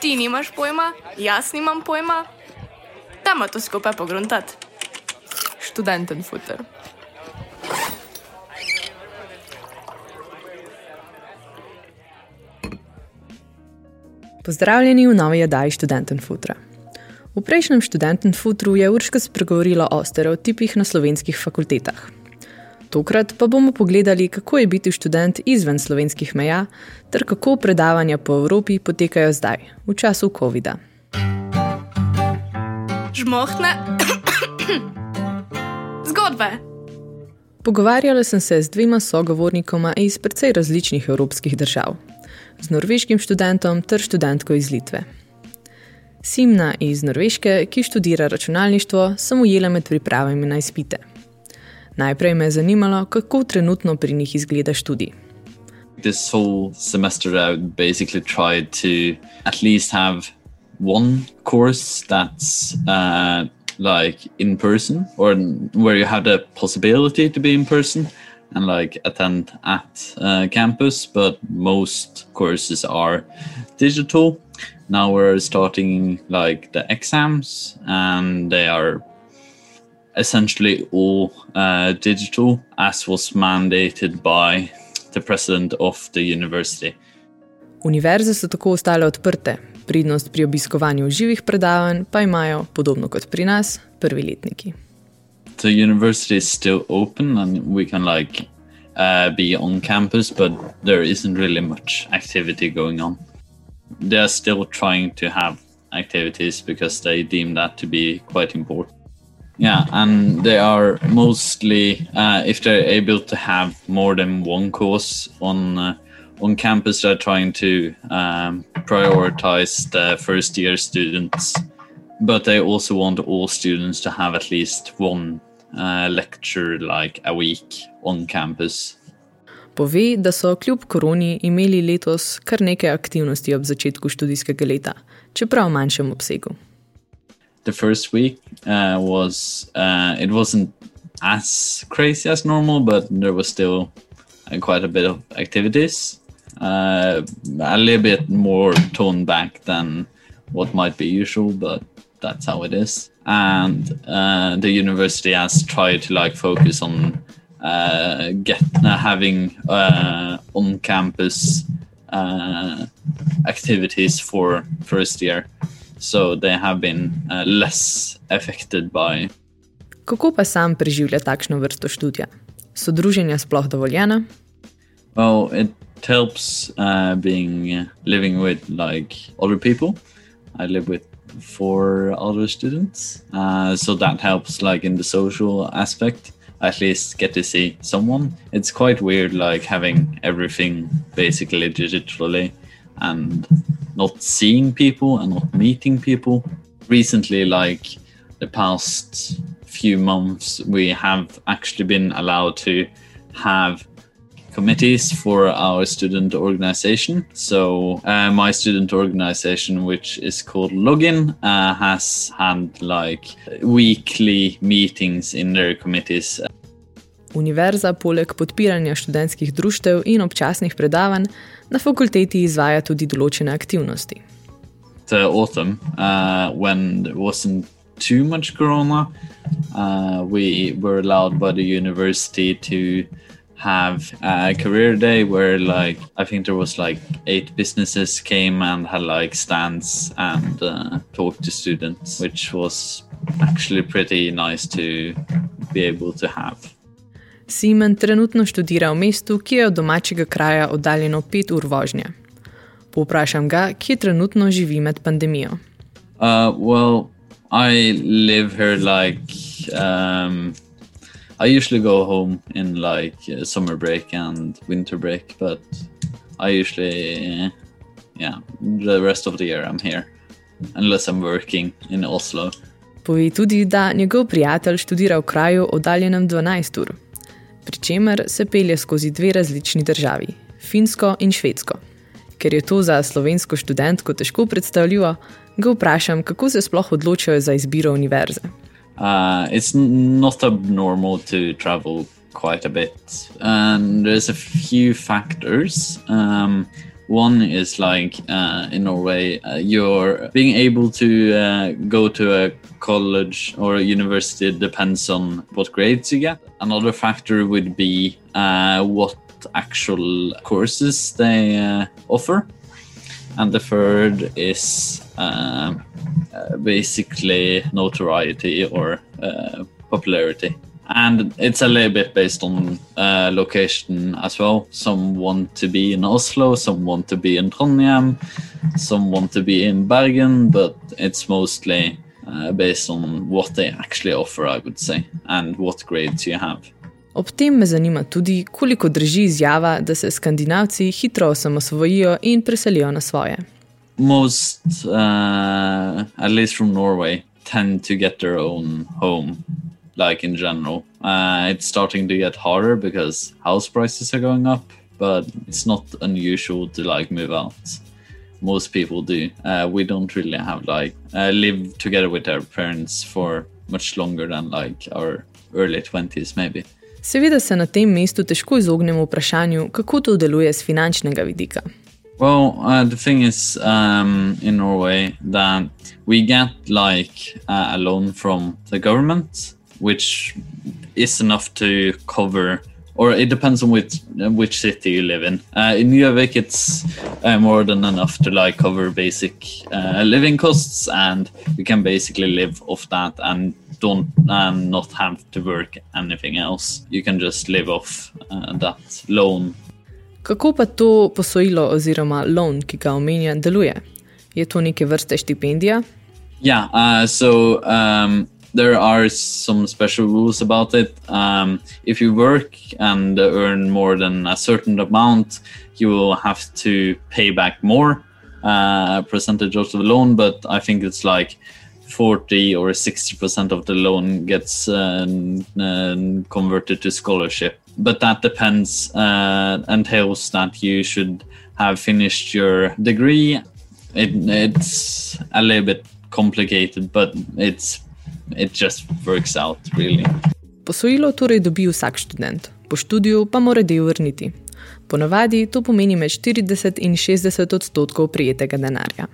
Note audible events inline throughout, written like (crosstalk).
Ti nimaš pojma, jaz nimam pojma. Dajmo to skupaj pogruntati. Študenten futer. Pozdravljeni v novi oddaji Študenten Futra. V prejšnjem Študenten Futru je Urška spregovorila o stereotipih na slovenskih fakultetah. Tokrat pa bomo pogledali, kako je biti študent izven slovenskih meja, ter kako predavanja po Evropi potekajo zdaj, v času COVID-a. Žmohne. Zgodbe. Pogovarjala sem se z dvema sogovornikoma iz precej različnih evropskih držav, z norveškim študentom ter študentko iz Litve. Simna iz Norveške, ki študira računalništvo, sem ujela med pripravami na izpite. Najprej me je zanimalo, kako trenutno pri njih izgleda študij. This whole semester, I basically tried to at least have one course that's uh, like in person or where you have the possibility to be in person and like attend at uh, campus, but most courses are digital. Now we're starting like the exams, and they are essentially all uh, digital, as was mandated by the president of the university. Univerze so tako ostale odprte, pridnost pri obiskovanju živih predavanj pa imajo, podobno kot pri nas, prvi letniki. The university is still open, and we can like uh, be on campus, but there isn't really much activity going on. They are still trying to have activities because they deem that to be quite important. Yeah, and they are mostly uh, if they're able to have more than one course on uh, on campus, they're trying to um, prioritize the first year students, but they also want all students to have at least one uh, lecture like a week on campus. Pove, da so kljub koroni imeli letos kar nekaj aktivnosti ob začetku študijskega leta, čeprav v manjšem obsegu. The first week uh, was uh, it wasn't as crazy as normal, but there was still uh, quite a bit of activities. Uh, a little bit more toned back than what might be usual, but that's how it is. And uh, the university has tried to like focus on uh, get having on campus activities for first year so they have been uh, less affected by. Kako pa sam preživlja takšno vrsto študija? So druženja sploh dovoljena? Well, it helps uh, being living with like other people. I live with four other students, uh, so that helps like in the social aspect. At least get to see someone. It's quite weird, like having everything basically digitally and not seeing people and not meeting people. Recently, like the past few months, we have actually been allowed to have committees for our student organization. So, uh, my student organization, which is called Login, uh, has had like weekly meetings in their committees. Univerza, poleg podpiranja študentskih društev in občasnih predavanj, na fakulteti izvaja tudi določene aktivnosti. The autumn, uh, when there wasn't too much corona, uh, we were allowed by the university to have a career day where like i think there was like eight businesses came and had like stands and uh, talked to students which was actually pretty nice to be able to have Simon trenutno študira v mestu, ki je od domačega kraja oddaljeno pet ur vožnje. Povprašam ga, kje trenutno živi med pandemijo. Uh, well, I live here like um, I usually go home in like uh, summer break and winter break, but I usually, yeah, the rest of the year I'm here, unless I'm working in Oslo. Povi tudi, da njegov prijatelj študira v kraju oddaljenem 12 ur pri čemer se pelje skozi dve različni državi, Finsko in Švedsko. Ker je to za slovensko študentko težko predstavljivo, ga vprašam, kako se sploh odločajo za izbiro univerze. Uh, it's not abnormal to travel quite a bit, and there's a few factors. Um, one is like uh, in Norway, uh, you're being able to uh, go to a college or a university depends on what grades you get. Another factor would be uh, what actual courses they uh, offer. And the third is uh, basically notoriety or popularity and it's a little bit based on uh, location as well. Some want to be in Oslo, some want to be in Trondheim, some want to be in Bergen, but it's mostly uh, based on what they actually offer, I would say, and what grades you have. Ob tem me zanima tudi, koliko drži izjava, da se Skandinavci hitro osamosvojijo in preselijo na svoje. Most, uh, at least from Norway, tend to get their own home like in general. Uh, it's starting to get harder because house prices are going up, but it's not unusual to like move out. Most people do. Uh, we don't really have like uh, live together with our parents for much longer than like our early 20s maybe. Seveda se na tem mestu težko izognemo vprašanju, kako to deluje z finančnega vidika. Well, uh, the thing is um, in Norway that we get like uh, a loan from the government which is enough to cover or it depends on which which city you live in. Uh, in Gjøvik, it's uh, more than enough to like cover basic uh, living costs, and you can basically live off that and don't and not have to work anything else. You can just live off uh, that loan. Kako pa to posojilo oziroma loan, ki ga omenja, deluje? Je to neke vrste štipendija? Yeah, uh, so um, there are some special rules about it. Um, if you work and earn more than a certain amount, you will have to pay back more uh, percentage of the loan. But I think it's like 40 or 60% of the loan gets uh, uh, converted to scholarship. But that depends, uh, entails that you should have finished your degree. It, it's a little bit complicated, but it's it just works out, really. Posojilo torej dobi vsak študent, po študiju pa mora del vrniti. Ponavadi to pomeni med 40 in 60 odstotkov prijetega denarja.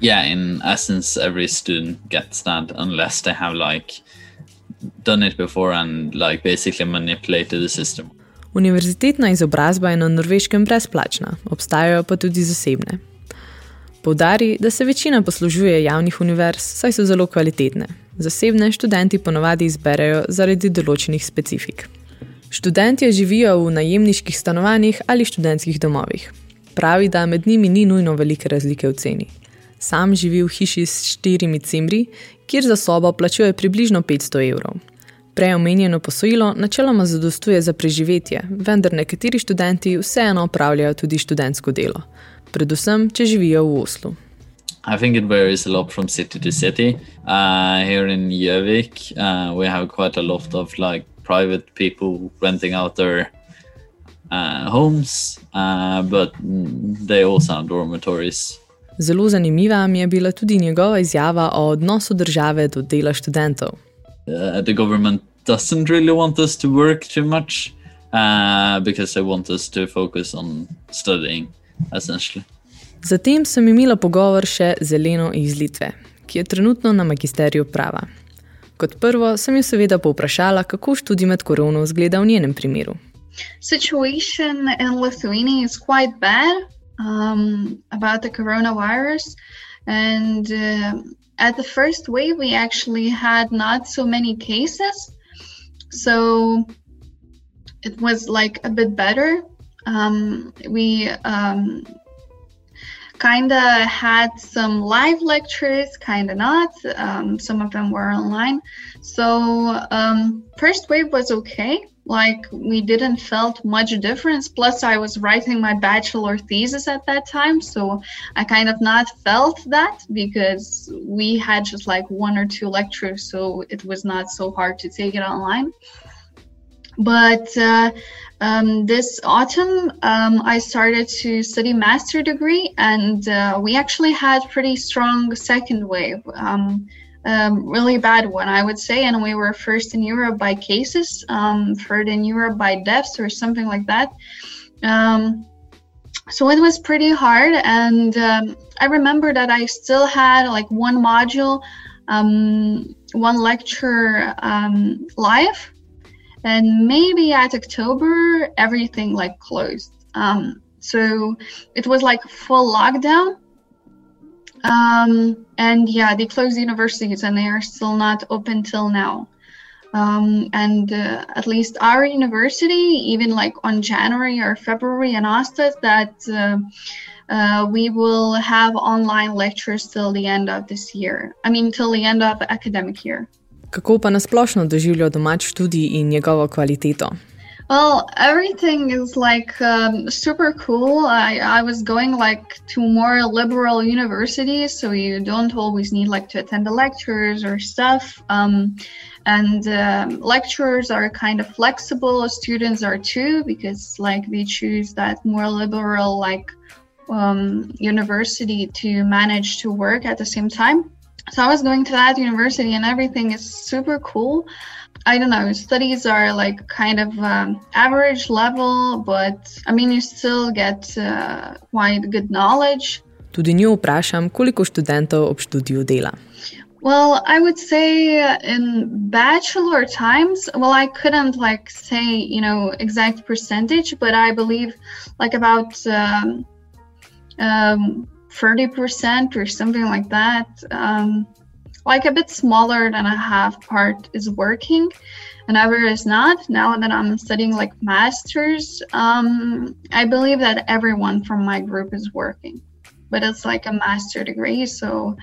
Yeah, in essence, every student gets that unless they have like done it before and like basically manipulated the system. Univerzitetna izobrazba je na norveškem brezplačna, obstajajo pa tudi zasebne. Poudari, da se večina poslužuje javnih univerz, saj so zelo kvalitetne. Zasebne študenti ponovadi izberejo zaradi določenih specifik. Študentje živijo v najemniških stanovanjih ali študentskih domovih. Pravi, da med njimi ni nujno velike razlike v ceni. Sam živi v hiši s štirimi cimri, kjer za sobo plačuje približno 500 evrov. Prej omenjeno posojilo načeloma zadostuje za preživetje, vendar nekateri študenti vseeno opravljajo tudi študentsko delo predvsem če živijo v Oslu. I think it varies a lot from city to city. Uh, here in Gjøvik, uh, we have quite a lot of like private people renting out their uh, homes, uh, but they also have dormitories. Zelo zanimiva mi je bila tudi njegova izjava o odnosu države do dela študentov. Uh, the government doesn't really want us to work too much uh, because they want us to focus on studying. Zatem sem imela pogovor še z Eleno iz Litve, ki je trenutno na magisteriju prava. Kot prvo sem jo seveda povprašala, kako študij med korono izgleda v njenem primeru. Situation in Lithuania is quite bad um, about the coronavirus. And uh, at the first wave, we actually had not so many cases. So it was like a bit better. um, we um, kind of had some live lectures, kind of not. Um, some of them were online. So um, first wave was okay. Like we didn't felt much difference. Plus, I was writing my bachelor thesis at that time, so I kind of not felt that because we had just like one or two lectures, so it was not so hard to take it online. But uh, um, this autumn, um, I started to study master degree, and uh, we actually had pretty strong second wave. Um, um, really bad one, I would say. And we were first in Europe by cases, um, third in Europe by deaths or something like that. Um, so it was pretty hard. And I remember that I still had like one module, one lecture live. And maybe at October, everything like closed. so it was like full lockdown um, and yeah, they closed universities and they are still not open till now. Um, and uh, at least our university, even like on January or February, announced that uh, uh, we will have online lectures till the end of this year. I mean, till the end of academic year. Kako pa nasplošno doživljajo domač študij in njegovo kvaliteto? Well, everything is like um, super cool. I, I was going like to more liberal universities, so you don't always need like to attend the lectures or stuff. Um, and um, lecturers are kind of flexible. Students are too because like they choose that more liberal like um, university to manage to work at the same time. So I was going to that university, and everything is super cool. I don't know, studies are like kind of um, average level, but I mean, you still get uh, quite good knowledge. Tudi njo vprašam, koliko študentov ob študiju dela. Well, I would say in bachelor times, well, I couldn't like say, you know, exact percentage, but I believe like about um, um, 30% or something like that. Um, like a bit smaller than a half part is working another is not now that i'm studying like masters um, i believe that everyone from my group is working but it's like a master degree so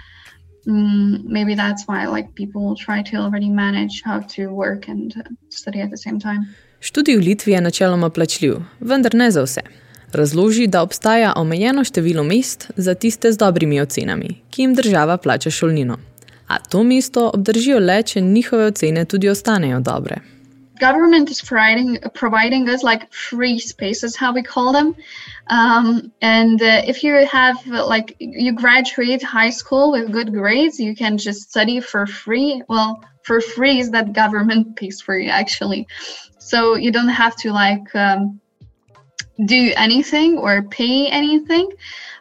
um, maybe that's why like people try to already manage how to work and study at the same time Študij v Litvi je načeloma plačljiv, vendar ne za vse. Razloži, da obstaja omejeno število mest za tiste z dobrimi ocenami, ki jim država plača šolnino. a to mesto obdržijo le, če njihove ocene tudi ostanejo dobre. Government is providing providing us like free spaces, how we call them. Um, and uh, if you have like you graduate high school with good grades, you can just study for free. Well, for free is that government (laughs) pays for you actually, so you don't have to like um, do anything or pay anything.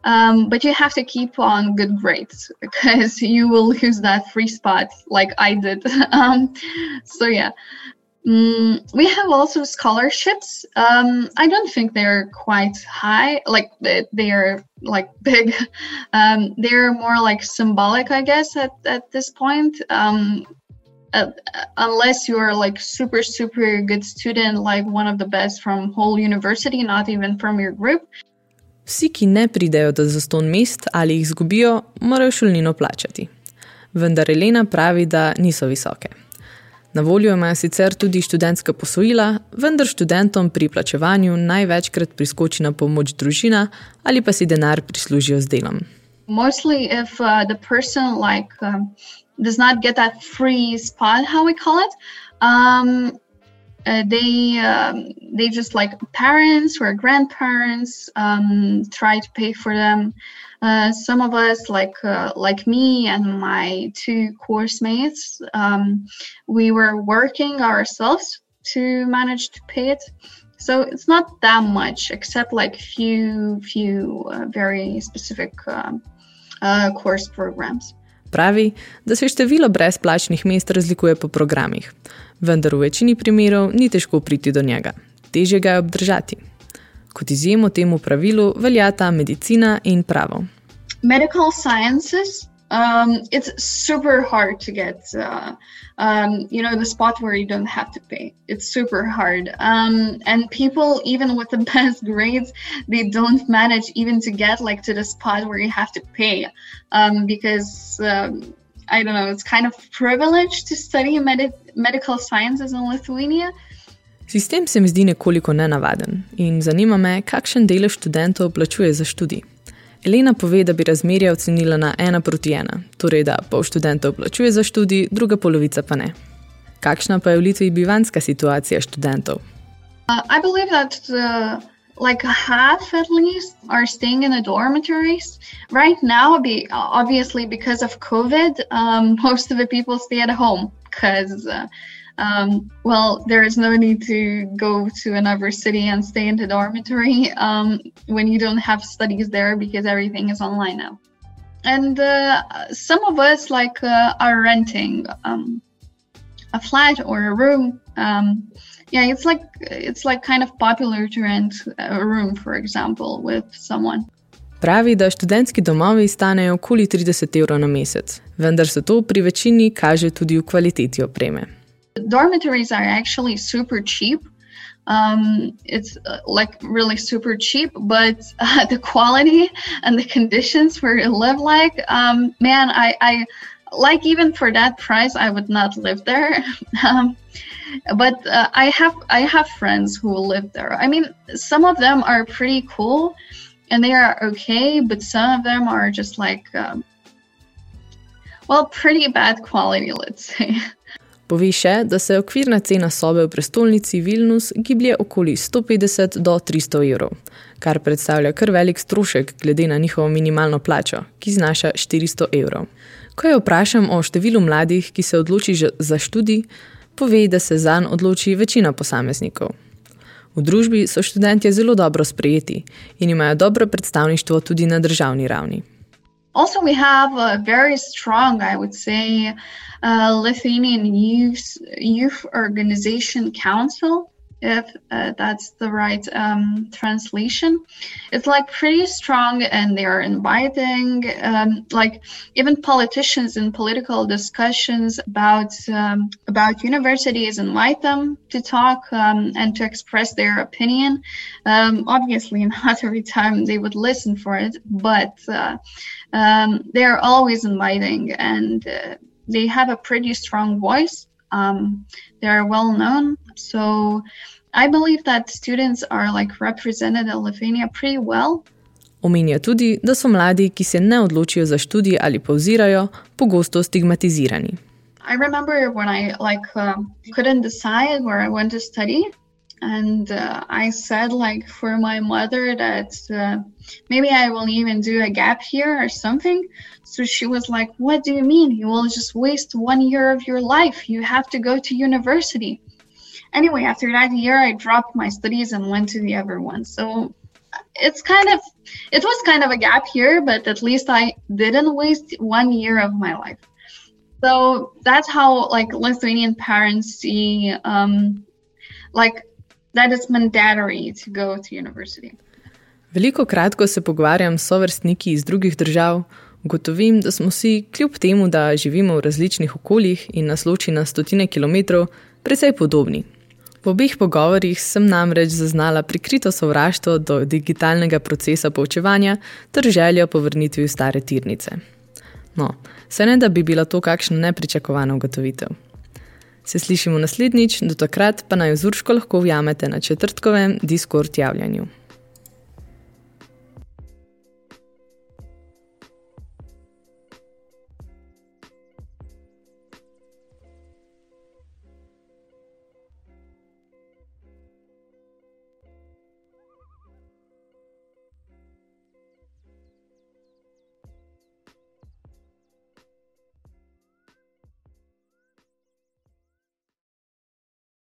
Um, but you have to keep on good grades (laughs) because you will lose that free spot like I did. (laughs) um, so yeah. Mm, we have also scholarships. Um, I don't think they're quite high, like they are like (laughs) big. Um, they're more like symbolic, I guess, at, at this point. Um, uh, unless you're like super super good student like one of the best from whole university not even from your group Vsi, ki ne pridejo do zaston mest ali jih izgubijo, morajo šolnino plačati. Vendar Elena pravi, da niso visoke. Na voljo imajo sicer tudi študentska posojila, vendar študentom pri plačevanju največkrat priskoči na pomoč družina ali pa si denar prislužijo z delom. Mostly, if uh, the person like um, does not get that free spot, how we call it, um, uh, they um, they just like parents or grandparents um, try to pay for them. Uh, some of us, like uh, like me and my two course mates, um, we were working ourselves to manage to pay it. So it's not that much, except like few few uh, very specific um, uh, course programs. Pravi, da se število brezplačnih mest razlikuje po programih, vendar v večini primerov ni težko priti do njega, teže ga je obdržati. Kot izjemo temu pravilu veljata medicina in pravo. Medical sciences um, it's super hard to get uh, um, you know the spot where you don't have to pay. It's super hard. Um, and people even with the (laughs) best grades they don't manage even to get like to the spot where you have to pay. Um, because um, i don't know it's kind of privilege to study med medical sciences in lithuania. Sistem se mi zdi nekoliko nenavaden in zanima me, kakšen delež študentov plačuje za študij. Elena pove, da bi razmerje ocenila na ena proti ena, torej da pol študentov plačuje za študij, druga polovica pa ne. Kakšna pa je v Litvi bivanska situacija študentov? Uh, I believe that the like half at least are staying in the dormitories right now be obviously because of covid um, (laughs) most of the people stay at home because uh, um, well there is no need to go to another city and stay in the dormitory um, when you don't have studies there because everything is online now. And uh, some of us like uh, are renting um, a flat or a room. Um, yeah it's like it's like kind of popular to rent a room for example with someone. Pravi, da študentski domovi stanejo okoli 30 evrov na mesec, vendar se to pri večini kaže tudi v kvaliteti opreme. Dormitories are actually super cheap. Um, it's uh, like really super cheap, but (laughs) uh, the quality and the conditions where you live, like, um, man, I, I like even for that price, I would not live there. (laughs) um, but uh, I have I have friends who live there. I mean, some of them are pretty cool, and they are okay, but some of them are just like, um, well, pretty bad quality, let's (laughs) say. Povi še, da se okvirna cena sobe v prestolnici Vilnus giblje okoli 150 do 300 evrov, kar predstavlja kar velik strošek glede na njihovo minimalno plačo, ki znaša 400 evrov. Ko jo vprašam o številu mladih, ki se odloči za študij, pove, da se zanj odloči večina posameznikov. V družbi so študentje zelo dobro sprejeti in imajo dobro predstavništvo tudi na državni ravni. Also, we have a very strong, I would say, uh, Lithuanian Youth, Youth Organization Council. If uh, that's the right um, translation. It's like pretty strong, and they are inviting, um, like even politicians in political discussions about um, about universities invite them to talk um, and to express their opinion. Um, obviously, (laughs) not every time they would listen for it, but uh, um, they are always inviting, and uh, they have a pretty strong voice. they are well known so I believe that students are like represented in Lithuania pretty well. Omenja tudi, da so mladi, ki se ne odločijo za študij ali pauzirajo, pogosto stigmatizirani. I remember when I like uh, couldn't decide where I went to study, and uh, I said like for my mother that uh, maybe I will even do a gap year or something. So she was like, "What do you mean? You will just waste one year of your life? You have to go to university." Anyway, after that year, I dropped my studies and went to the other one. So it's kind of it was kind of a gap here, but at least I didn't waste one year of my life. So that's how like Lithuanian parents see um, like that it's mandatory to go to university. Veliko kratko se pogovarjam s sovrstniki iz drugih držav, ugotovim, da smo si, kljub temu, da živimo v različnih okoljih in nas loči na stotine kilometrov, precej podobni. V obih pogovorjih sem namreč zaznala prikrito sovraštvo do digitalnega procesa poučevanja ter željo po vrnitvi v stare tirnice. No, se ne da bi bila to kakšna nepričakovana ugotovitev. Se slišimo naslednjič, do takrat pa naj vzurško lahko vjamete na četrtkovem Discord javljanju.